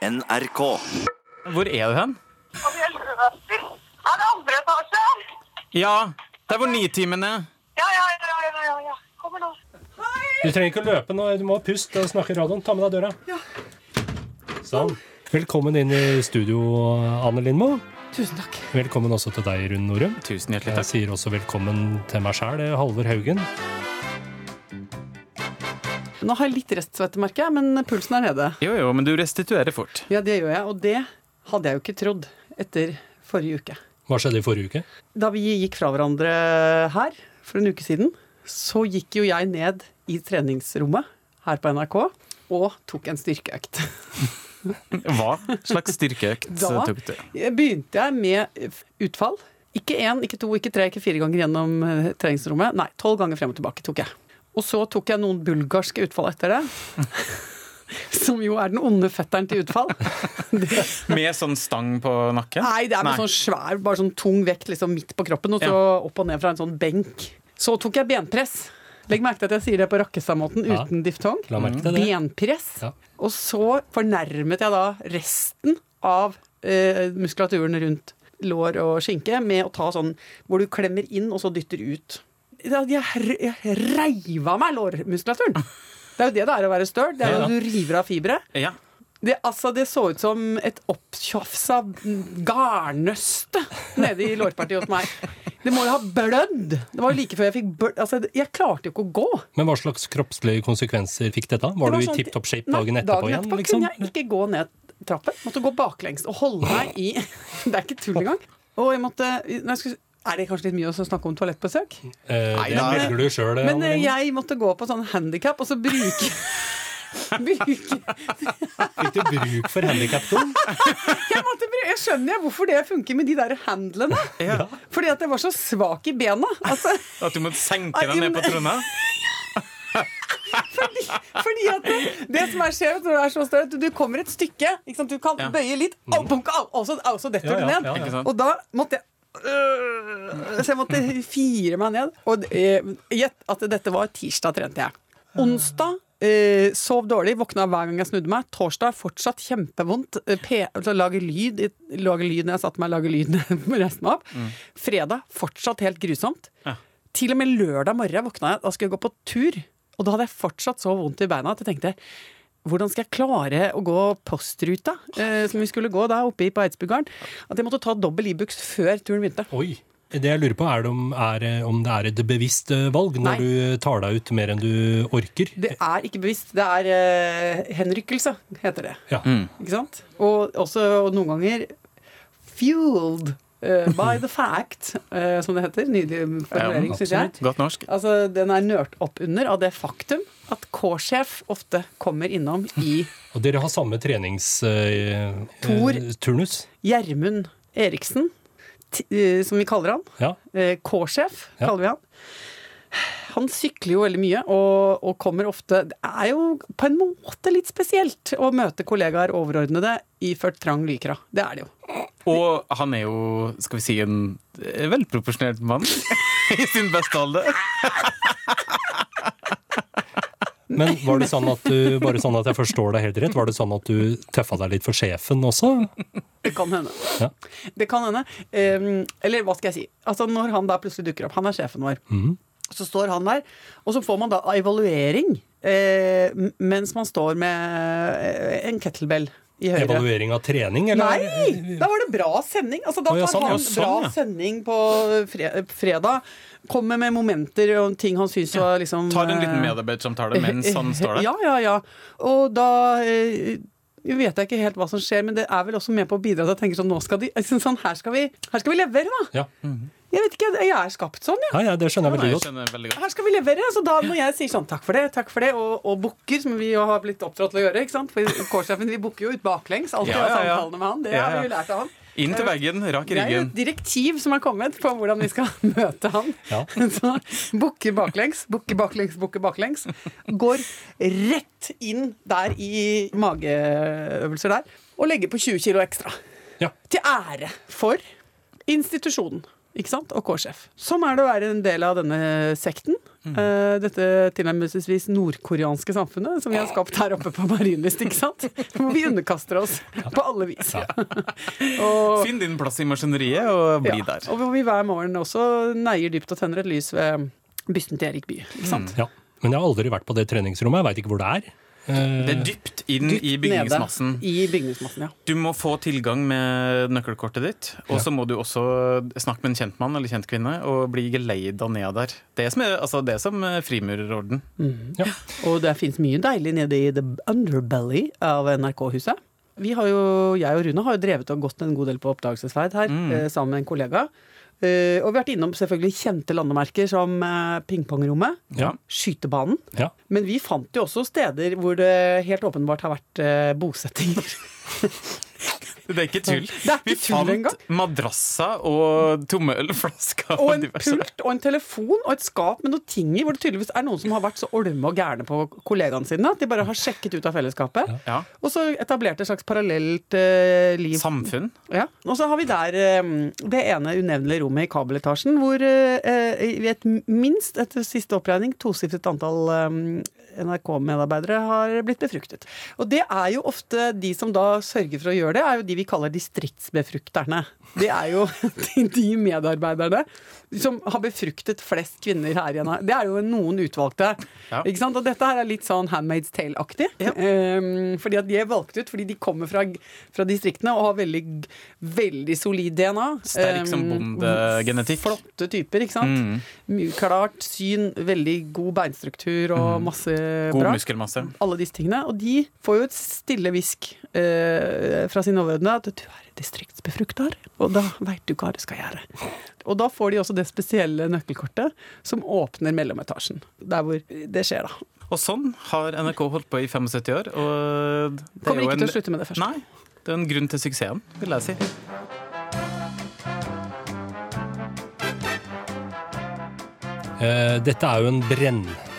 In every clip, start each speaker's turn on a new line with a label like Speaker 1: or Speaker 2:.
Speaker 1: NRK.
Speaker 2: Hvor er du hen?
Speaker 3: Er. Det andre etasje?
Speaker 2: Ja, der hvor Nitimen er.
Speaker 3: Ja, ja, ja, ja, ja, ja. Kommer nå.
Speaker 4: Du trenger ikke å løpe nå, du må puste og snakke i radioen. Ta med deg døra. Sånn. Velkommen inn i studio, Anne Lindmo.
Speaker 5: Tusen takk.
Speaker 4: Velkommen også til deg, Rune Norum.
Speaker 2: Tusen hjertelig
Speaker 4: Jeg sier også velkommen til meg sjæl, Halvor Haugen.
Speaker 5: Nå har jeg litt restsvette, merker jeg, men pulsen er nede.
Speaker 2: Jo, jo, men du restituerer fort.
Speaker 5: Ja, det gjør jeg, og det hadde jeg jo ikke trodd etter forrige uke.
Speaker 4: Hva skjedde i forrige uke?
Speaker 5: Da vi gikk fra hverandre her for en uke siden, så gikk jo jeg ned i treningsrommet her på NRK og tok en styrkeøkt.
Speaker 2: Hva slags styrkeøkt
Speaker 5: Da
Speaker 2: tok du?
Speaker 5: Da begynte jeg med utfall. Ikke én, ikke to, ikke tre, ikke fire ganger gjennom eh, treningsrommet. Nei, tolv ganger frem og tilbake tok jeg. Og så tok jeg noen bulgarske utfall etter det. Som jo er den onde fetteren til utfall.
Speaker 2: Med sånn stang på nakken?
Speaker 5: nei, det er med
Speaker 2: Nei.
Speaker 5: sånn svær, bare sånn tung vekt liksom midt på kroppen, og så opp og ned fra en sånn benk. Så tok jeg benpress. Legg merke til at jeg sier det på Rakkestad-måten
Speaker 4: Ja.
Speaker 5: uten diftong.
Speaker 4: La merke til det.
Speaker 5: Benpress.
Speaker 4: Ja.
Speaker 5: Og så fornærmet jeg da resten av eh, muskulaturen rundt lår og skinke med å ta sånn hvor du klemmer inn og så dytter ut. Jeg, jeg reiv av meg lårmuskulaturen. Det er jo det det er å være støl. Det er jo at du river av fibre.
Speaker 2: Ja.
Speaker 5: Det, altså, det så ut som et opptjafsa garnnøste nede i lårpartiet hos meg. Det må jo ha blødd! Det var jo like før jeg fikk blødd Altså, jeg klarte jo ikke å gå.
Speaker 4: Men hva slags kroppslige konsekvenser fikk dette? Var,
Speaker 5: Det
Speaker 4: du i
Speaker 5: sånn-
Speaker 4: tipp topp shape dagen etterpå
Speaker 5: dagen
Speaker 4: igjen?
Speaker 5: etterpå
Speaker 4: Liksom?
Speaker 5: kunne jeg ikke gå ned trappen. Måtte gå baklengs og holde meg i Det er ikke tull engang. Og jeg måtte når jeg skulle, Er det kanskje litt mye å snakke om toalettbesøk?
Speaker 4: Eh,
Speaker 5: Nei,
Speaker 4: det velger du sjøl,
Speaker 5: Men eh, jeg måtte gå på sånn handikap, og så bruke
Speaker 4: Fikk du bruk for handikapstol?
Speaker 5: Jeg, jeg skjønner jeg hvorfor det funker med de der handlene.
Speaker 2: Ja.
Speaker 5: Fordi at jeg var så svak i bena. Altså,
Speaker 2: At du måtte senke deg ned på trona?
Speaker 5: fordi, fordi at det, det som er skjevt når du er så større, at du kommer et stykke. Ikke sant? Du kan
Speaker 2: Ja.
Speaker 5: bøye litt, og så, detter du ned. Og da måtte jeg Så jeg måtte fire meg ned. Og eh, gjett at dette var tirsdag, trente jeg. Onsdag eh, sov dårlig, våkna hver gang jeg snudde meg. Torsdag fortsatt kjempevondt. lager P altså, lage lyd lage lyd når jeg satte meg, lage lyd når jeg meg opp. Fredag fortsatt helt grusomt.
Speaker 2: Ja.
Speaker 5: Til og med lørdag morgen våkna jeg, da skulle jeg gå på tur. Og da hadde jeg fortsatt så vondt i beina at jeg tenkte hvordan skal jeg klare å gå postruta, eh, som vi skulle gå da oppe på Eidsbugarden? At jeg måtte ta dobbel Ibux før turen begynte.
Speaker 4: Oi. Det jeg lurer på, er det om, er, eh, om det er et bevisst eh, valg når
Speaker 5: Nei.
Speaker 4: du tar deg ut mer enn du orker?
Speaker 5: Det er ikke bevisst. Det er eh, henrykkelse, heter det.
Speaker 4: Ja.
Speaker 5: Ikke sant? Og også noen ganger fueled eh, by the fact, uh, som det heter. Nydelig formulering, syns jeg.
Speaker 2: Godt norsk.
Speaker 5: Altså, Den er nørt opp under av det faktum at K-sjef ofte kommer innom i
Speaker 4: Og dere har samme treningsturnus? Eh.
Speaker 5: Gjermund Eriksen, som vi kaller han.
Speaker 4: Ja.
Speaker 5: K-sjef,
Speaker 4: Ja.
Speaker 5: kaller vi han. Han sykler jo veldig mye, og, og kommer ofte Det er jo på en måte litt spesielt å møte kollegaer overordnede iført trang lykra. Det er det jo.
Speaker 2: Og han er jo, skal vi si, en velproporsjonert mann i sin beste alder.
Speaker 4: Men var det sånn at du, bare sånn at jeg forstår deg helt rett, var det sånn at du tøffa deg litt for sjefen også?
Speaker 5: Det kan hende.
Speaker 4: Ja.
Speaker 5: Det kan hende. Ehm, eller hva skal jeg si. Altså Når han da plutselig dukker opp, han er sjefen vår,
Speaker 4: Mhm.
Speaker 5: Så står han der, og så får man da evaluering eh, mens man står med eh, en kettlebell i høyre.
Speaker 4: Evaluering av trening, eller?
Speaker 5: Nei! Da var det bra sending. Altså, da tar
Speaker 4: sånn,
Speaker 5: han
Speaker 2: sånn,
Speaker 5: bra
Speaker 2: ja.
Speaker 5: sending på fredag. Kommer med momenter og ting han syns var liksom
Speaker 2: Tar en liten
Speaker 5: eh,
Speaker 2: medarbeidersamtale mens han står der.
Speaker 5: Ja, ja, ja. Og da jeg vet jeg ikke helt hva som skjer, men det er vel også med på å bidra til at jeg tenker sånn, nå skal de, sånn her, skal vi, her skal vi levere, da.
Speaker 4: Ja.
Speaker 5: Jeg vet ikke, jeg er skapt sånn, jeg.
Speaker 4: Ja, ja, det skjønner jeg veldig
Speaker 2: jeg
Speaker 4: godt.
Speaker 2: skjønner veldig godt.
Speaker 5: Her skal vi levere. Så da når jeg sier sånn takk for det, takk for det, og, og booker, som vi jo har blitt oppdratt til å gjøre, ikke sant. For K-sjefen, vi booker jo ut baklengs, alltid
Speaker 2: Ja, ja, ja.
Speaker 5: samtalene med han. Det
Speaker 2: Ja,
Speaker 5: har vi jo lært av han.
Speaker 2: Inn til veggen, rak i
Speaker 5: Det er jo et direktiv som er kommet på hvordan vi skal møte han.
Speaker 4: Ja.
Speaker 5: Så bukker baklengs, bukker baklengs, bukker baklengs. Går rett inn der i mageøvelser der, og legger på 20 kilo ekstra.
Speaker 4: Ja.
Speaker 5: Til ære for institusjonen. Ikke sant? Og K-sjef. Sånn er det å være en del av denne sekten. Eh, dette tilnærmelsesvis nordkoreanske samfunnet som vi har skapt her oppe på Marienlyst, ikke sant? Hvor vi underkaster oss på alle vis. og,
Speaker 2: Finn din plass i maskineriet og bli
Speaker 5: ja,
Speaker 2: der.
Speaker 5: og hvor vi hver morgen også neier dypt og tenner et lys ved bysten til Erik Bye, ikke sant?
Speaker 4: Ja. Men jeg har aldri vært på det treningsrommet. Jeg veit ikke hvor det er. Eh,
Speaker 2: Det er dypt inn
Speaker 5: Dypt
Speaker 2: i bygningsmassen.
Speaker 5: Nede I bygningsmassen, ja.
Speaker 2: Du må få tilgang med nøkkelkortet ditt, og så må du også snakke med en kjent mann eller kjent kvinne og bli geleida ned der. Det er som, er, altså, det er som eh, frimurerorden.
Speaker 5: Og det fins mye deilig nede i the underbelly av NRK-huset. Vi har jo, Jeg og Rune har jo drevet og gått en god del på oppdagelsesferd her, mm. sammen med en kollega. Eh, og vi har vært innom selvfølgelig kjente landemerker som uh, pingpongrommet,
Speaker 4: Ja.
Speaker 5: skytebanen.
Speaker 4: ja.
Speaker 5: Men vi fant jo også steder hvor det helt åpenbart har vært uh, bosettinger.
Speaker 2: Det er ikke tull.
Speaker 5: Det er ikke
Speaker 2: Vi
Speaker 5: tull
Speaker 2: fant madrassa og tomme ølflasker.
Speaker 5: Og en pult og en telefon og et skap med noen ting i, hvor det tydeligvis er noen som har vært så olme og gærne på kollegaene sine at de bare har sjekket ut av fellesskapet.
Speaker 2: Ja.
Speaker 5: Og så etablert et slags parallelt uh, liv.
Speaker 2: Samfunn.
Speaker 5: Ja. Og så har vi der uh, det ene unevnelige rommet i kabeletasjen, hvor uh, i et minst etter siste oppregning tosifret antall NRK-medarbeidere har blitt befruktet. Og det er jo ofte de som da sørger for å gjøre det, er jo de vi kaller distriktsbefrukterne. Det er jo de, de medarbeiderne som har befruktet flest kvinner her igjen. Det er jo noen utvalgte.
Speaker 2: Ja.
Speaker 5: Ikke sant? Og dette her er litt sånn Handmaid's Tale-aktig. Ehm, fordi at de er valgt ut fordi de kommer fra, fra distriktene og har veldig, veldig solid DNA.
Speaker 2: Sterk som
Speaker 5: Ehm,
Speaker 2: bondegenetikk.
Speaker 5: Flotte typer, ikke sant.
Speaker 2: Mm.
Speaker 5: Klart syn, veldig god beinstruktur og masse
Speaker 2: Mm. God
Speaker 5: bra.
Speaker 2: muskelmasse.
Speaker 5: Alle disse tingene. Og de får jo et stille hvisk eh, fra sine overordnede at du er distriktsbefruktar, og da veit du hva du skal gjøre. Og da får de også det spesielle nøkkelkortet som åpner mellometasjen. Der hvor det skjer, da.
Speaker 2: Og sånn har NRK holdt på i 75 år. Og det
Speaker 5: Kommer
Speaker 2: er
Speaker 5: ikke
Speaker 2: en,
Speaker 5: til å slutte med det først.
Speaker 2: Nei, det er en grunn til suksessen, vil jeg si.
Speaker 4: Eh, Dette er jo en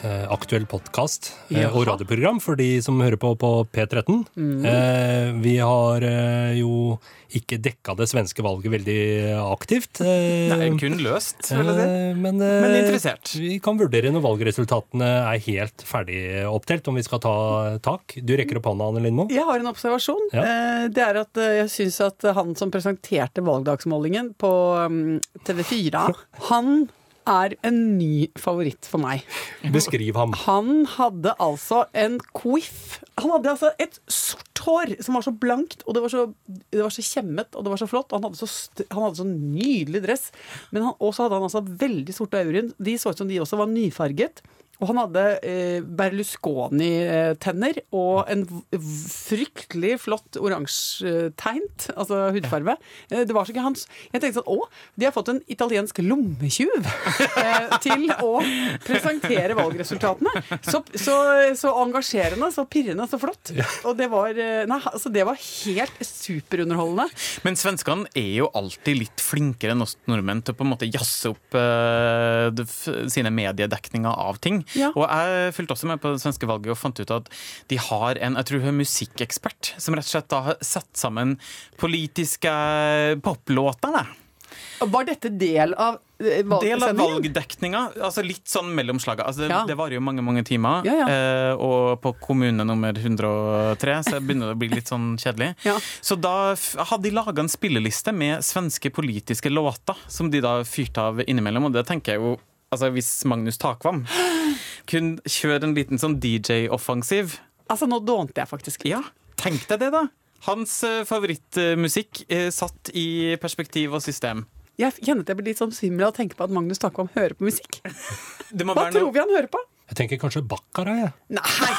Speaker 4: brennaktuell podkast
Speaker 5: Jaha.
Speaker 4: og radioprogram for de som hører på på P13.
Speaker 5: Mm.
Speaker 4: Eh, Vi har eh, jo ikke dekka det svenske valget veldig aktivt. eh,
Speaker 2: er kun løst, vil jeg si.
Speaker 4: eh, Men, eh,
Speaker 2: Men interessert.
Speaker 4: Vi kan vurdere når valgresultatene er helt ferdig opptelt, om vi skal ta tak. Du rekker opp hånda, Anne Lindmo.
Speaker 5: Jeg har en observasjon.
Speaker 4: Ja.
Speaker 5: Eh, Det er at eh, jeg syns at han som presenterte valgdagsmålingen på mm, TV4, han er en ny favoritt for meg.
Speaker 4: Beskriv ham.
Speaker 5: Han hadde altså en quiff. Han hadde altså et sort hår som var så blankt, og det var så, det var så kjemmet og det var så flott. Han hadde så, han hadde så nydelig dress. Men han, også hadde han altså veldig sorte øyebryn. De så ut som de også var nyfarget. Og han hadde eh, Berlusconi-tenner og en fryktelig flott oransjetegnt, altså hudfarve. Eh, Det var så ikke hans Jeg tenkte sånn Å, de har fått en italiensk lommetyv eh, til å presentere valgresultatene. Så, så, så engasjerende, så pirrende, så flott. Og det var Nei, altså det var helt superunderholdende.
Speaker 2: Men svenskene er jo alltid litt flinkere enn oss nordmenn til å på en måte jazze opp uh, sine mediedekninger av ting.
Speaker 5: Ja.
Speaker 2: Og jeg fulgte også med på det svenske valget og fant ut at de har en jeg tror hun er musikkekspert som rett og slett da har satt sammen politiske poplåter.
Speaker 5: Var dette del av eh,
Speaker 2: Del av valgdekninga. Altså litt sånn mellomslaget. Altså,
Speaker 5: Ja.
Speaker 2: Det varer jo mange mange timer.
Speaker 5: Ja, ja.
Speaker 2: Eh, og på kommune nummer 103 så begynner det å bli litt sånn kjedelig. Så da hadde de laga en spilleliste med svenske politiske låter, som de da fyrte av innimellom. Og det tenker jeg jo Altså Hvis Magnus Takvam kunne kjøre en liten sånn DJ-offensiv
Speaker 5: Altså, nå dånte jeg faktisk.
Speaker 2: Ja, tenk deg det, da! Hans eh, favorittmusikk eh, satt i perspektiv og system.
Speaker 5: Jeg kjenner at jeg blir litt sånn svimmel av å tenke på at Magnus Takvam hører på musikk.
Speaker 2: Det må
Speaker 5: Hva
Speaker 2: være noe
Speaker 5: tror vi han hører på?
Speaker 4: Jeg tenker kanskje Bakkara, jeg.
Speaker 5: Nei,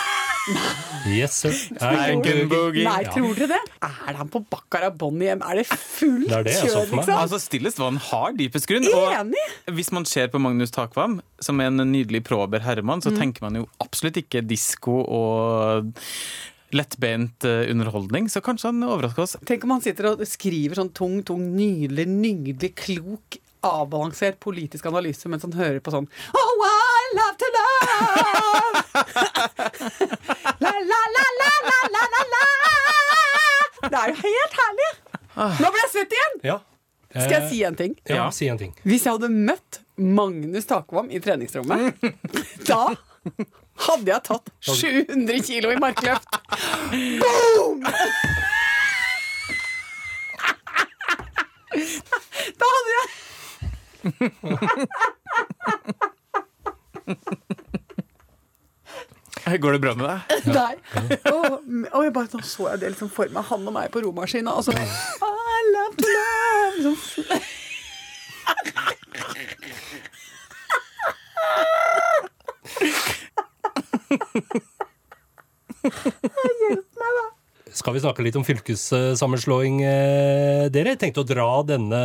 Speaker 4: Yes, sir.
Speaker 2: Nei,
Speaker 4: Nei,
Speaker 2: Boogie.
Speaker 5: nei tror dere det? Er han på Baccarabon igjen? Er det fullt
Speaker 4: Det er det jeg så
Speaker 5: kjør, liksom?
Speaker 2: Altså Stillest var en hard dypest grunn.
Speaker 5: Enig!
Speaker 2: Og hvis man ser på Magnus Takvam, som er en nydelig prober herremann,
Speaker 5: Mm.
Speaker 2: så tenker man jo absolutt ikke disko og lettbeint eh, underholdning. Så kanskje han overrasker oss.
Speaker 5: Tenk om han sitter og skriver sånn tung, tung, nydelig, nydelig, klok, avbalansert politisk analyse mens han hører på sånn Oh, I love to love! la, la, la, la, la, la, la, la! Det er jo helt herlig! Nå ble jeg svett igjen!
Speaker 4: Ja.
Speaker 5: Skal jeg si en ting?
Speaker 4: Ja,
Speaker 2: Ja.
Speaker 4: si en ting.
Speaker 5: Hvis jeg hadde møtt Magnus Takvam i treningsrommet, da hadde jeg tatt 700 kilo i markløft. Boom! Da hadde jeg
Speaker 2: Går det bra med deg?
Speaker 5: Nei. Og, og jeg bare, nå så jeg det liksom for meg, han og meg på romaskina. Og så I love to love. Sånn.
Speaker 4: Skal vi snakke litt om fylkessammenslåing, eh, dere? Jeg tenkte å dra denne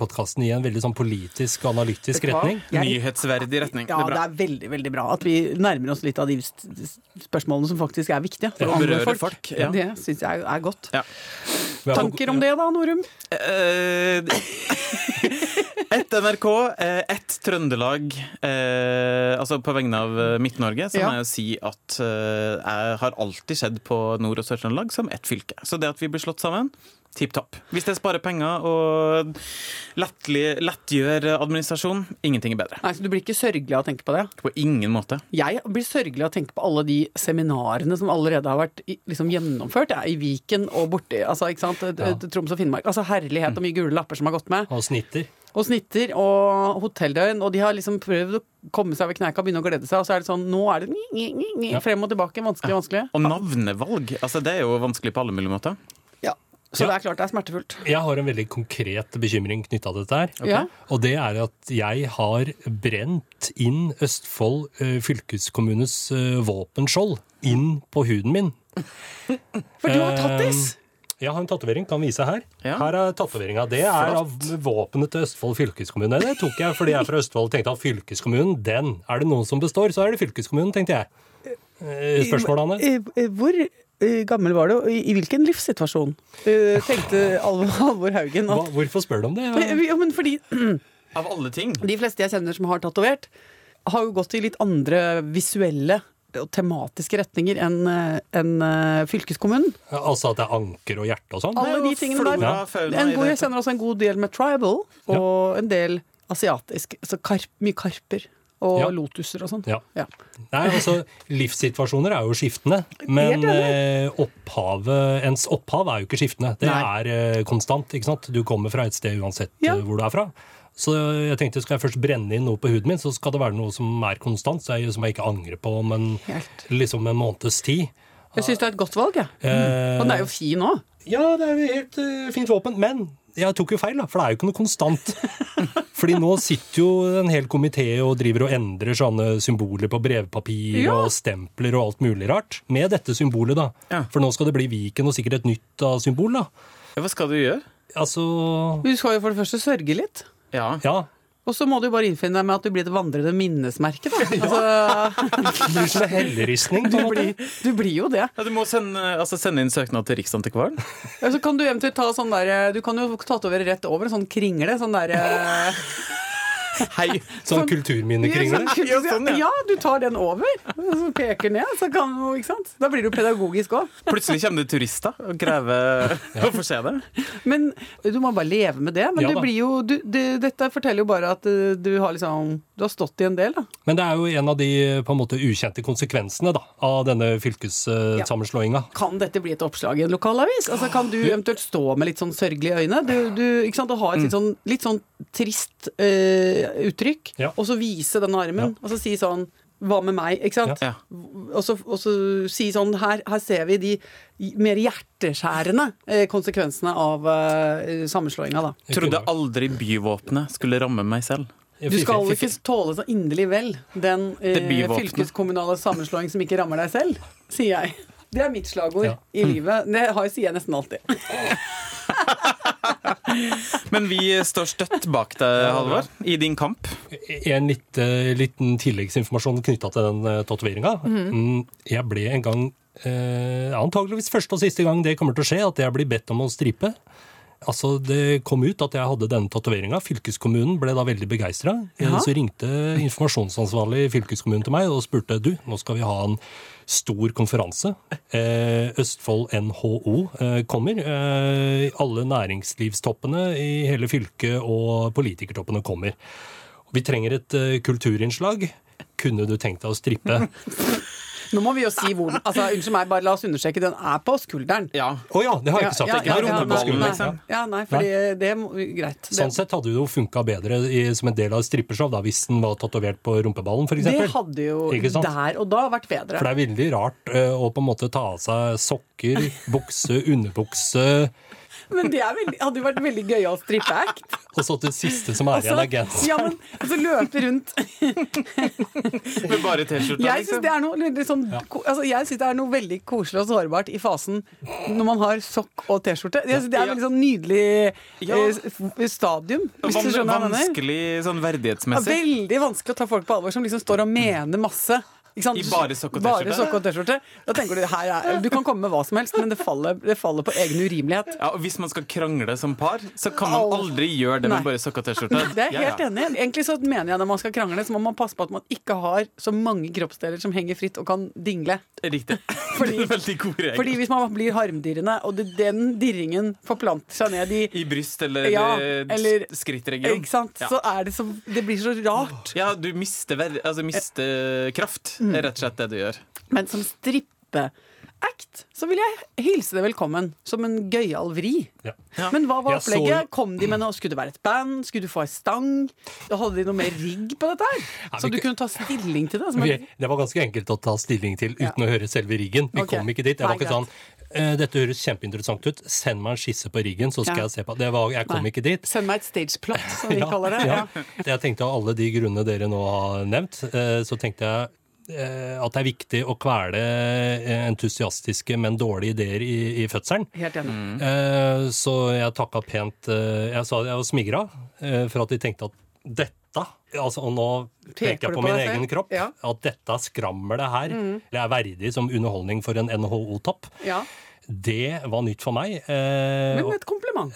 Speaker 4: podkasten i en veldig sånn politisk og analytisk retning.
Speaker 5: Jeg-
Speaker 2: Nyhetsverdig retning.
Speaker 5: Ja,
Speaker 2: det er
Speaker 5: det er veldig veldig bra at vi nærmer oss litt av de spørsmålene som faktisk er viktige. For
Speaker 2: Ja,
Speaker 5: andre folk.
Speaker 2: folk, ja.
Speaker 5: Det syns jeg er godt.
Speaker 2: Ja.
Speaker 5: Tanker om det da, Norum?
Speaker 2: Eh, Ett NRK, eh, ett Trøndelag. eh, altså på vegne av eh, Midt-Norge, så
Speaker 5: Ja.
Speaker 2: må jeg jo si at eh, jeg har alltid sett på Nord- og Sør-Trøndelag som ett fylke. Så det at vi blir slått sammen, tipp topp. Hvis det sparer penger og lettlig- lettgjør administrasjon, ingenting er bedre.
Speaker 5: Nei, så Du blir ikke sørgelig av å tenke på det?
Speaker 2: På ingen måte.
Speaker 5: Jeg blir sørgelig av å tenke på alle de seminarene som allerede har vært liksom, gjennomført. Ja, I Viken og borti altså, ikke sant?
Speaker 4: Ja.
Speaker 5: Troms og Finnmark. Altså Herlighet og mye gule lapper som har gått med.
Speaker 4: Og snitter.
Speaker 5: Og snitter og hotelldøgn. Og de har liksom prøvd å komme seg over kneika og begynne å glede seg. Og så er det sånn Nå er det frem og tilbake. Vanskelig, vanskelig.
Speaker 2: Og navnevalg, altså det er jo vanskelig på alle mulige måter.
Speaker 5: Ja. Så
Speaker 4: Ja.
Speaker 5: det er klart det er smertefullt.
Speaker 4: Jeg har en veldig konkret bekymring knytta til dette her.
Speaker 5: Ja.
Speaker 4: Og det er at jeg har brent inn Østfold eh, fylkeskommunes eh, våpenskjold inn på huden min.
Speaker 5: For du har tattis!
Speaker 4: Jeg har en tatovering, kan vise her.
Speaker 2: Ja.
Speaker 4: Her er tatoveringa. Det er av våpenet til Østfold fylkeskommune. Det tok jeg fordi jeg er fra Østfold og tenkte at fylkeskommunen, den er det noen som består, så er det fylkeskommunen, tenkte jeg. Spørsmålet, Anne?
Speaker 5: Eh, eh, Hvor eh, gammel var du, og i hvilken livssituasjon? Eh, Tenkte Alvor Haugen
Speaker 4: Hva,
Speaker 5: at
Speaker 4: hvorfor spør du om det?
Speaker 5: Ja, men fordi
Speaker 2: Av alle ting.
Speaker 5: de fleste jeg kjenner som har tatovert, har jo gått i litt andre visuelle og tematiske retninger enn en enn, eh, fylkeskommunen.
Speaker 4: Altså at det er anker og hjerte og sånn?
Speaker 5: Alle de tingene der. En god, jeg kjenner også en god del med tribal, og en del asiatisk. Altså karp, mye karper og
Speaker 4: Ja.
Speaker 5: lotuser og sånn.
Speaker 4: Ja.
Speaker 5: Ja.
Speaker 4: Nei, altså, Livssituasjoner er jo skiftende, men eh, opphavet, ens opphav er jo ikke skiftende. Det
Speaker 5: Nei.
Speaker 4: er eh, konstant. ikke sant? Du kommer fra et sted uansett
Speaker 5: Ja.
Speaker 4: eh, hvor du er fra. Så jeg tenkte skal jeg først brenne inn noe på huden min, så skal det være noe som er konstant, så jeg, som jeg ikke angrer på om en, liksom en måneds tid.
Speaker 5: Jeg syns det er et godt valg, jeg.
Speaker 4: Eh,
Speaker 5: Og den er jo fin òg.
Speaker 4: Ja, det er jo helt uh, fint våpen, men jeg tok jo feil, da, for det er jo ikke noe konstant. Fordi nå sitter jo en hel komité og driver og endrer sånne symboler på brevpapir
Speaker 5: Ja.
Speaker 4: og stempler og alt mulig rart. Med dette symbolet, da.
Speaker 2: Ja.
Speaker 4: For nå skal det bli Viken og sikkert et nytt da, symbol, da.
Speaker 2: Ja, Hva skal du gjøre?
Speaker 4: Altså
Speaker 5: Du skal jo for det første sørge litt.
Speaker 2: Ja.
Speaker 4: Ja.
Speaker 5: Og så må du bare innfinne deg med at du blir et vandrende minnesmerke. Da. Altså,
Speaker 4: du blir som en helleristning.
Speaker 5: du, du blir jo det.
Speaker 2: Ja, du må sende, altså sende inn søknad til Riksantikvaren.
Speaker 5: Ja, så kan du eventuelt ta sånn der Du kan jo tatovere rett over en sånn kringle. Sånn der
Speaker 2: Hei!
Speaker 4: Sånn kulturminnekringle.
Speaker 2: Ja, sånn, ja.
Speaker 5: ja, du tar den over, så peker ned. Så kan du, ikke sant? Da blir du pedagogisk òg.
Speaker 2: Plutselig kommer det turister og krever å få se det.
Speaker 5: Men du må bare leve med det. Men
Speaker 4: Ja
Speaker 5: det blir jo du, det, Dette forteller jo bare at eh, du har liksom Du har stått i en del, da.
Speaker 4: Men det er jo en av de på en måte ukjente konsekvensene da, av denne fylkessammenslåinga.
Speaker 5: Kan dette bli et oppslag i en lokalavis? Altså, kan du eventuelt stå med litt sånn sørgelige øyne? Du, du, ikke sant? Og ha et litt sånn, litt sånn trist eh, uttrykk,
Speaker 4: Ja.
Speaker 5: og så vise den armen, og så si sånn hva med meg? Ikke sant?
Speaker 2: Ja.
Speaker 5: Og, så, og så si sånn her, her ser vi de mer hjerteskjærende eh, konsekvensene av uh, sammenslåinga, da.
Speaker 2: Trodde aldri byvåpenet skulle ramme meg selv.
Speaker 5: Du skal ikke tåle så inderlig vel den eh, fylkeskommunale sammenslåing som ikke rammer deg selv, sier jeg. Det er mitt slagord
Speaker 4: Ja.
Speaker 5: i livet. Det har, sier jeg nesten alltid.
Speaker 2: Men vi står støtt bak deg, Halvor, i din kamp.
Speaker 4: En litt, eh, liten tilleggsinformasjon knytta til den uh, tatoveringa. Mm, jeg ble en gang, eh, antageligvis første og siste gang det kommer til å skje, at jeg blir bedt om å stripe. Altså, Det kom ut at jeg hadde denne tatoveringa. Fylkeskommunen ble da veldig begeistra.
Speaker 5: Ja.
Speaker 4: Så ringte informasjonsansvarlig i fylkeskommunen til meg og spurte du, nå skal vi ha en stor konferanse. Eh, Østfold NHO eh, kommer. Eh, alle næringslivstoppene i hele fylket og politikertoppene kommer. Vi trenger et kulturinnslag. Kunne du tenkt deg å strippe?
Speaker 5: Nå må vi jo si hvor den Altså, Unnskyld meg, bare la oss understreke. Den er på skulderen.
Speaker 2: Ja.
Speaker 4: Oh, ja, det har jeg ikke sagt.
Speaker 5: Ja,
Speaker 4: Ikke
Speaker 5: ja, ja,
Speaker 4: på
Speaker 5: nei,
Speaker 4: skulderen.
Speaker 5: nei,
Speaker 2: liksom.
Speaker 5: Ja, nei, fordi det er greit.
Speaker 4: Sånn sett hadde det jo funka bedre i, som en del av et strippeshow da, hvis den var tatovert på rumpeballen,
Speaker 5: det hadde jo der og da vært bedre.
Speaker 4: For det er veldig rart uh, å på en måte ta av seg sokker, bukse, underbukse,
Speaker 5: Men det er veldig, hadde jo vært veldig gøyal strippeact.
Speaker 4: og så til siste som er igjen, er genser.
Speaker 5: ja, men altså løpe rundt
Speaker 2: Med bare T-skjorta,
Speaker 5: Jeg syns
Speaker 2: liksom.
Speaker 5: det er noe sånn altså, Jeg synes det er noe veldig koselig og sårbart i fasen når man har sokk og T-skjorte. Det er veldig sånn nydelig
Speaker 2: Ja.
Speaker 5: eh, stadium, hvis du skjønner hva jeg mener.
Speaker 2: Vanskelig sånn
Speaker 5: Ja,
Speaker 2: verdighetsmessig.
Speaker 5: veldig vanskelig å ta folk på alvor som liksom står og mener masse.
Speaker 2: I bare sokk og T-skjorte?
Speaker 5: Da tenker Du her er, du kan komme med hva som helst, men det faller, det faller på egen urimelighet.
Speaker 2: Ja, og Hvis man skal krangle som par, så kan man aldri gjøre det med bare sokk og T-skjorte.
Speaker 5: Det er jeg helt
Speaker 2: ja.
Speaker 5: enig. Egentlig så mener jeg når man skal krangle, så må man passe på at man ikke har så mange kroppsdeler som henger fritt og kan dingle.
Speaker 2: Riktig.
Speaker 5: Fordi-
Speaker 2: god regel.
Speaker 5: Fordi hvis man blir harmdirrende, og det, den dirringen forplanter seg ned i
Speaker 2: I bryst eller,
Speaker 5: Ja,
Speaker 2: eh,
Speaker 5: eller-
Speaker 2: skrittregion.
Speaker 5: Ikke sant?
Speaker 2: Ja.
Speaker 5: Så er det så Det blir så rart.
Speaker 2: Ja, du mister, altså, mister kraft.
Speaker 5: Mm.
Speaker 2: Det er rett og slett det du gjør.
Speaker 5: Men som strippeact så vil jeg hilse det velkommen som en gøyal vri.
Speaker 4: Ja.
Speaker 2: Ja.
Speaker 5: Men hva var
Speaker 4: opplegget? så-?
Speaker 5: Kom de med noe? Skulle det være et band? Skulle du få ei stang? Hadde de noe mer rigg på dette her?
Speaker 4: Ja,
Speaker 5: Så du
Speaker 4: kunne-
Speaker 5: ta stilling til det? Som
Speaker 4: Vi, det var ganske enkelt å ta stilling til uten å høre selve riggen. Vi
Speaker 5: okay.
Speaker 4: kom ikke dit. Jeg var ikke sånn «Eh, dette høres kjempeinteressant ut. Send meg en skisse på riggen, så skal
Speaker 5: Ja.
Speaker 4: jeg se på. Det var, jeg kom
Speaker 5: Nei.
Speaker 4: ikke dit.
Speaker 5: Send meg et stageplot, som vi kaller det.
Speaker 4: Ja.
Speaker 5: Ja.
Speaker 4: Jeg tenkte av alle de grunnene dere nå har nevnt, eh, så tenkte jeg at det er viktig å kvele eh, entusiastiske, men dårlige ideer i, i fødselen.
Speaker 5: Helt enig.
Speaker 2: Mm.
Speaker 4: Eh, Så jeg takka pent eh, Jeg sa jeg var smigra eh, for at de tenkte at dette altså, Og nå peker
Speaker 5: Peker
Speaker 4: jeg på
Speaker 5: på
Speaker 4: min egen
Speaker 5: selv?
Speaker 4: kropp.
Speaker 5: Ja.
Speaker 4: At dette skrammelet her det er verdig som underholdning for en NHO-topp.
Speaker 5: Ja.
Speaker 4: Det var nytt for meg. eh,
Speaker 5: Men
Speaker 4: og-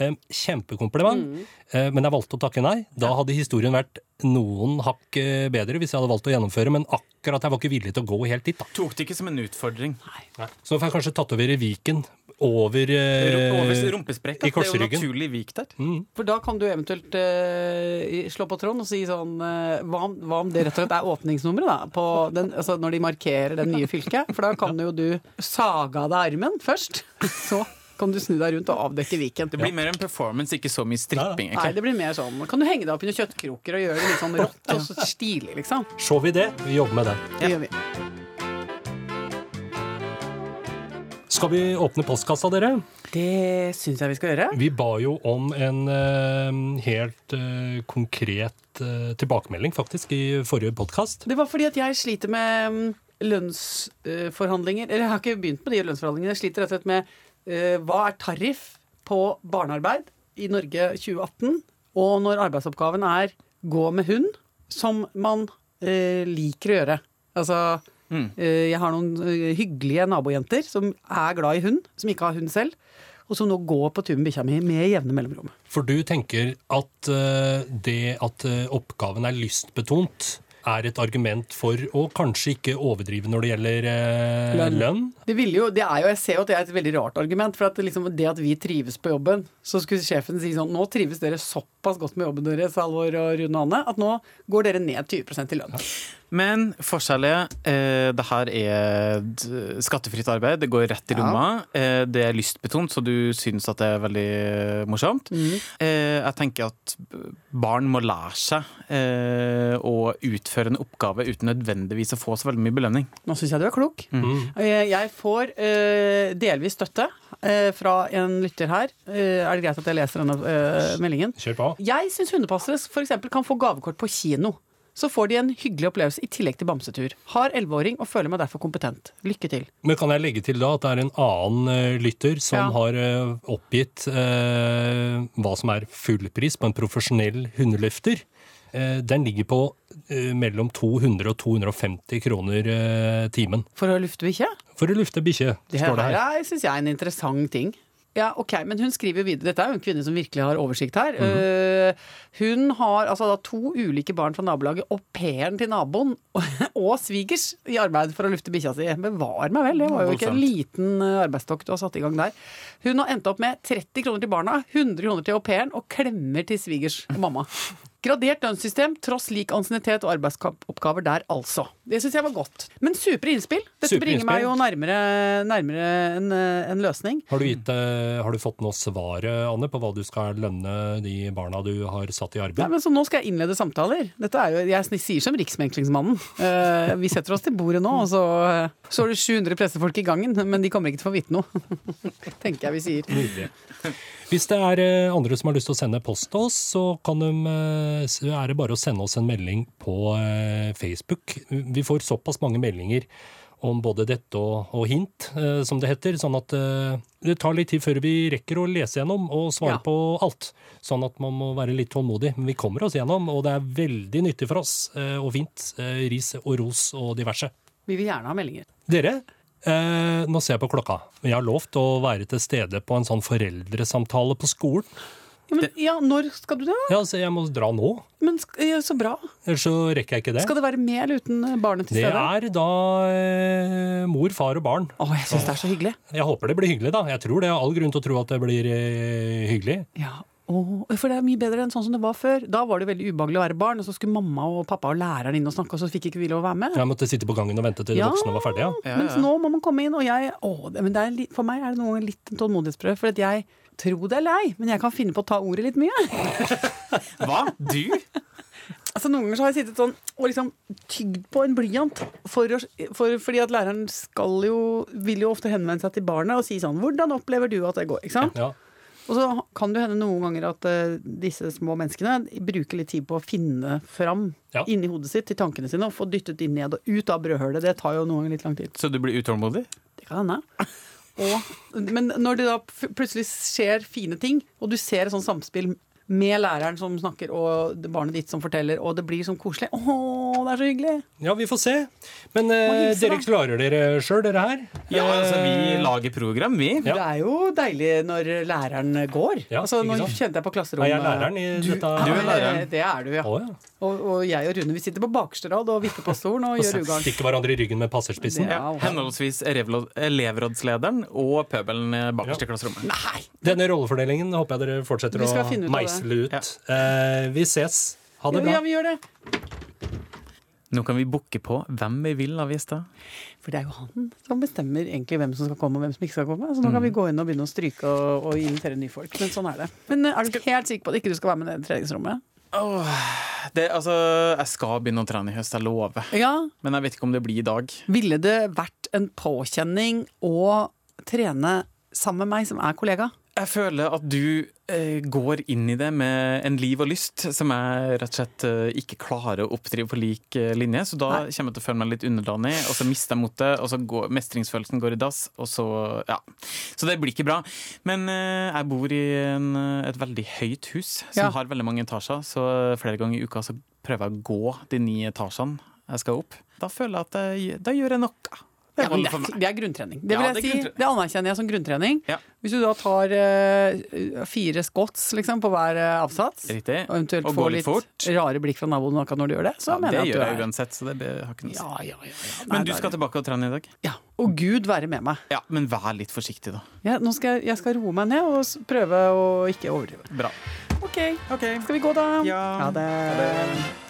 Speaker 4: Eh, Kjempekompliment. Eh, Men jeg valgte å takke nei. Da hadde historien vært noen hakk eh, bedre hvis jeg hadde valgt å gjennomføre, men akkurat jeg var ikke villig til å gå helt dit. da.
Speaker 2: Tok det ikke som en utfordring.
Speaker 4: Så får jeg kanskje tatovere Viken over, eh,
Speaker 2: Over
Speaker 4: i
Speaker 2: korsryggen. Det er jo naturlig vik der.
Speaker 5: For da kan du eventuelt eh, slå på tråden og si sånn eh, hva, om, hva om det rett og slett er åpningsnummeret, da? På den, altså når de markerer det nye fylket? For da kan jo du saga av deg armen først. Så kan du snu deg rundt og avdekke Viken.
Speaker 2: Det blir mer en performance, ikke så mye stripping.
Speaker 5: Nei, det blir mer sånn Kan du henge deg opp under kjøttkroker og gjøre det litt sånn rått og så stilig, liksom?
Speaker 4: Så vi det. Vi jobber med det.
Speaker 5: Det gjør vi.
Speaker 4: Skal vi åpne postkassa, dere?
Speaker 5: Det syns jeg vi skal gjøre.
Speaker 4: Vi ba jo om en uh, helt uh, konkret uh, tilbakemelding, faktisk, i forrige podkast.
Speaker 5: Det var fordi at jeg sliter med um, lønnsforhandlinger. Eller jeg har ikke begynt med de lønnsforhandlingene. Jeg sliter rett og slett med hva er tariff på barnearbeid i Norge 2018? Og når arbeidsoppgaven er gå med hund, som man eh, liker å gjøre. Altså eh, Jeg har noen eh, hyggelige nabojenter som er glad i hund, som ikke har hund selv. Og som nå går på tur med bikkja mi med jevne mellomrom.
Speaker 4: For du tenker at eh, det at eh, oppgaven er lystbetont, er et argument for å kanskje ikke overdrive når det gjelder eh,
Speaker 5: Lønn. Det, jo, det er jo, Jeg ser jo at det er et veldig rart argument. For at det, liksom, det at vi trives på jobben, så skulle sjefen si sånn Nå trives dere såpass godt med jobben deres, Alvor og Rune Anne, at nå går dere ned 20% i lønn.
Speaker 2: Men forskjellige. Eh, det her er skattefritt arbeid. Det går rett i
Speaker 5: Ja.
Speaker 2: lomma. Eh, det er lystbetont, så du syns at det er veldig morsomt.
Speaker 5: Mm.
Speaker 2: Eh, jeg tenker at barn må lære seg eh, å utføre en oppgave uten nødvendigvis å få så veldig mye belønning.
Speaker 5: Nå syns jeg du er klok.
Speaker 4: Mm.
Speaker 5: Eh, Jeg får eh, delvis støtte eh, fra en lytter her. Eh, er det greit at jeg leser denne eh, meldingen?
Speaker 4: Kjør på.
Speaker 5: Jeg syns hundepassere f.eks. kan få gavekort på kino. Så får de en hyggelig opplevelse i tillegg til bamsetur. Har 11-åring og føler meg derfor kompetent. Lykke til.
Speaker 4: Men kan jeg legge til da at det er en annen eh, lytter som
Speaker 5: Ja.
Speaker 4: har eh, oppgitt eh, hva som er fullpris på en profesjonell hundeløfter? Eh, den ligger på eh, mellom 200 og 250 kroner eh, timen.
Speaker 5: For å lufte bikkje?
Speaker 4: For å lufte bikkje,
Speaker 5: Det
Speaker 4: står det
Speaker 5: her
Speaker 4: Det
Speaker 5: er, syns jeg, en interessant ting. Ja, ok, Men hun skriver jo videre. Dette er jo en kvinne som virkelig har oversikt her. Eh, hun har altså da to ulike barn fra nabolaget, au pairen til naboen og svigers i arbeid for å lufte bikkja si. Bevar meg vel, det var jo ikke en liten arbeidstokt du har satt i gang der. Hun har endt opp med 30 kroner til barna, 100 kroner til au pairen og klemmer til svigers og mamma. Gradert lønnssystem, tross lik ansiennitet og arbeidsoppgaver der, altså. Det syns jeg var godt. Men supre innspill. Dette
Speaker 4: Supre
Speaker 5: bringer meg jo nærmere, nærmere en, eh, en løsning.
Speaker 4: Har du, gitt, eh, har du fått noe svar, eh, Anne, på hva du skal lønne de barna du har satt i
Speaker 5: Nei,
Speaker 4: arbeid?
Speaker 5: men så Nå skal jeg innlede samtaler. Dette er jo, Jeg sier som Riksmeglingsmannen. Eh, vi setter oss til bordet nå, og så står det 700 pressefolk i gangen. Men de kommer ikke til å få vite noe. Tenker jeg vi sier.
Speaker 4: Nydelig. Hvis det er eh, andre som har lyst til å sende post til oss, så kan de, eh, så er det bare å sende oss en melding på eh, Facebook. Vi får såpass mange meldinger om både dette og, og hint, eh, som det heter. Sånn at eh, det tar litt tid før vi rekker å lese gjennom og svare
Speaker 5: Ja.
Speaker 4: på alt. Sånn at man må være litt tålmodig. Men vi kommer oss gjennom, og det er veldig nyttig for oss eh, og fint. Ris og ros og diverse.
Speaker 5: Vi vil gjerne ha meldinger.
Speaker 4: Dere, eh, nå ser jeg på klokka. Jeg har lovt å være til stede på en sånn foreldresamtale på skolen.
Speaker 5: Ja, men, ja, når skal du det?
Speaker 4: Ja, så jeg må dra nå.
Speaker 5: Men ja, Så bra.
Speaker 4: Ellers så rekker jeg ikke det.
Speaker 5: Skal det være med eller uten eh, barnet til stede?
Speaker 4: Det er da eh, mor, far og barn.
Speaker 5: Å, jeg syns det er så hyggelig.
Speaker 4: Jeg håper det blir hyggelig, da. Jeg tror det er all grunn til å tro at det blir eh, hyggelig.
Speaker 5: Ja, Å, For det er mye bedre enn sånn som det var før. Da var det veldig ubehagelig å være barn, og så skulle mamma og pappa og læreren inn og snakke, og så fikk ikke vi lov å være med.
Speaker 4: Jeg måtte sitte på gangen og vente til de
Speaker 5: Ja.
Speaker 4: voksne var ferdige. Ja.
Speaker 2: Ja,
Speaker 5: Mens nå må man komme inn, og jeg oh, det, men det er For meg er det noen ganger litt en tålmodighetsprøve. For at jeg tro det eller ei, men jeg kan finne på å ta ordet litt mye.
Speaker 2: Hva? Du?
Speaker 5: Altså Noen ganger så har jeg sittet sånn og liksom tygd på en blyant. For, for, fordi at læreren skal jo, vil jo ofte henvende seg til barnet og si sånn 'Hvordan opplever du at det går?' Ikke sant?
Speaker 4: Ja.
Speaker 5: Og så kan det hende noen ganger at eh, disse små menneskene bruker litt tid på å finne fram
Speaker 4: Ja.
Speaker 5: inni hodet sitt til tankene sine og få dyttet inn ned og ut av brødhølet. Det tar jo noen ganger litt lang tid.
Speaker 2: Så du blir utålmodig?
Speaker 5: Det kan hende. Og, men når det da plutselig skjer fine ting, og du ser et sånt samspill med læreren som snakker, og barnet ditt som forteller, og det blir sånn koselig Å, det er så hyggelig!
Speaker 4: ja, vi får se. Men eh, dere klarer dere sjøl, dere her?
Speaker 2: Ja, altså, vi
Speaker 4: Eh,
Speaker 2: lager program, vi.
Speaker 4: Ja.
Speaker 5: Det er jo deilig når læreren går.
Speaker 4: Ja,
Speaker 5: altså, nå kjente jeg på klasserommet
Speaker 4: Er jeg læreren i
Speaker 5: du,
Speaker 4: dette?
Speaker 2: Du er læreren.
Speaker 5: Det er du, ja.
Speaker 4: Å, ja.
Speaker 5: Og, og jeg og Rune vi sitter på bakerste rad og vipper på stolen og gjør ugagn.
Speaker 4: Stikker hverandre i ryggen med passerspissen.
Speaker 5: Ja,
Speaker 2: Ja, henholdsvis elevrådslederen og pøbelen eh, bakerst i klasserommet.
Speaker 5: Nei!
Speaker 4: Denne rollefordelingen håper jeg dere fortsetter å
Speaker 5: finne
Speaker 2: Ja.
Speaker 4: Eh, vi ses. Ha det bra.
Speaker 5: Ja, vi gjør det.
Speaker 2: Nå kan vi booke på hvem vi vil av gjester.
Speaker 5: For det er jo han som bestemmer egentlig hvem som skal komme og hvem som ikke skal komme. Så nå
Speaker 4: Mm.
Speaker 5: kan vi gå inn og begynne å stryke og, og invitere nye folk. Men sånn er det. Men eh, er du helt sikker på at ikke du skal være med i treningsrommet? treningsrommet?
Speaker 2: Det, altså, jeg skal begynne å trene i høst, jeg lover.
Speaker 5: Ja.
Speaker 2: Men jeg vet ikke om det blir i dag.
Speaker 5: Ville det vært en påkjenning å trene sammen med meg, som er kollega?
Speaker 2: Jeg føler at du eh, går inn i det med en liv og lyst som jeg rett og slett eh, ikke klarer å oppdrive på lik eh, linje. Så da
Speaker 5: Nei.
Speaker 2: kommer jeg til å føle meg litt underdanig, og så mister jeg motet, og så går mestringsfølelsen går i dass, og så ja. Så det blir ikke bra. Men eh, jeg bor i en, eh, et veldig høyt hus som
Speaker 5: Ja.
Speaker 2: har veldig mange etasjer, så flere ganger i uka så prøver jeg å gå de ni etasjene jeg skal opp. Da føler jeg at jeg, da gjør jeg noe. Det
Speaker 5: Ja, det, er, det er grunntrening. Det, vil jeg
Speaker 2: det er
Speaker 5: si, det anerkjenner jeg som grunntrening.
Speaker 2: Ja.
Speaker 5: Hvis du da tar uh, fire squats liksom, på hver eh, avsats,
Speaker 2: Riktig.
Speaker 5: og eventuelt
Speaker 2: Og
Speaker 5: får
Speaker 2: litt fort.
Speaker 5: rare blikk fra naboen akkurat når du gjør det, så
Speaker 2: Ja,
Speaker 5: mener
Speaker 2: det
Speaker 5: jeg at
Speaker 2: gjør jeg
Speaker 5: er
Speaker 2: uansett, så det har ikke noe å si.
Speaker 5: ja, ja, ja, ja.
Speaker 2: Men du
Speaker 5: er
Speaker 2: skal
Speaker 5: det-
Speaker 2: tilbake og trene i dag?
Speaker 5: Ja. Og Gud være med meg.
Speaker 2: Ja, men vær litt forsiktig, da.
Speaker 5: Ja, nå skal jeg, jeg skal roe meg ned og prøve å ikke overdrive.
Speaker 2: Bra.
Speaker 5: OK, skal vi gå, da?
Speaker 2: Ja.
Speaker 5: Ha det.
Speaker 2: Ha det.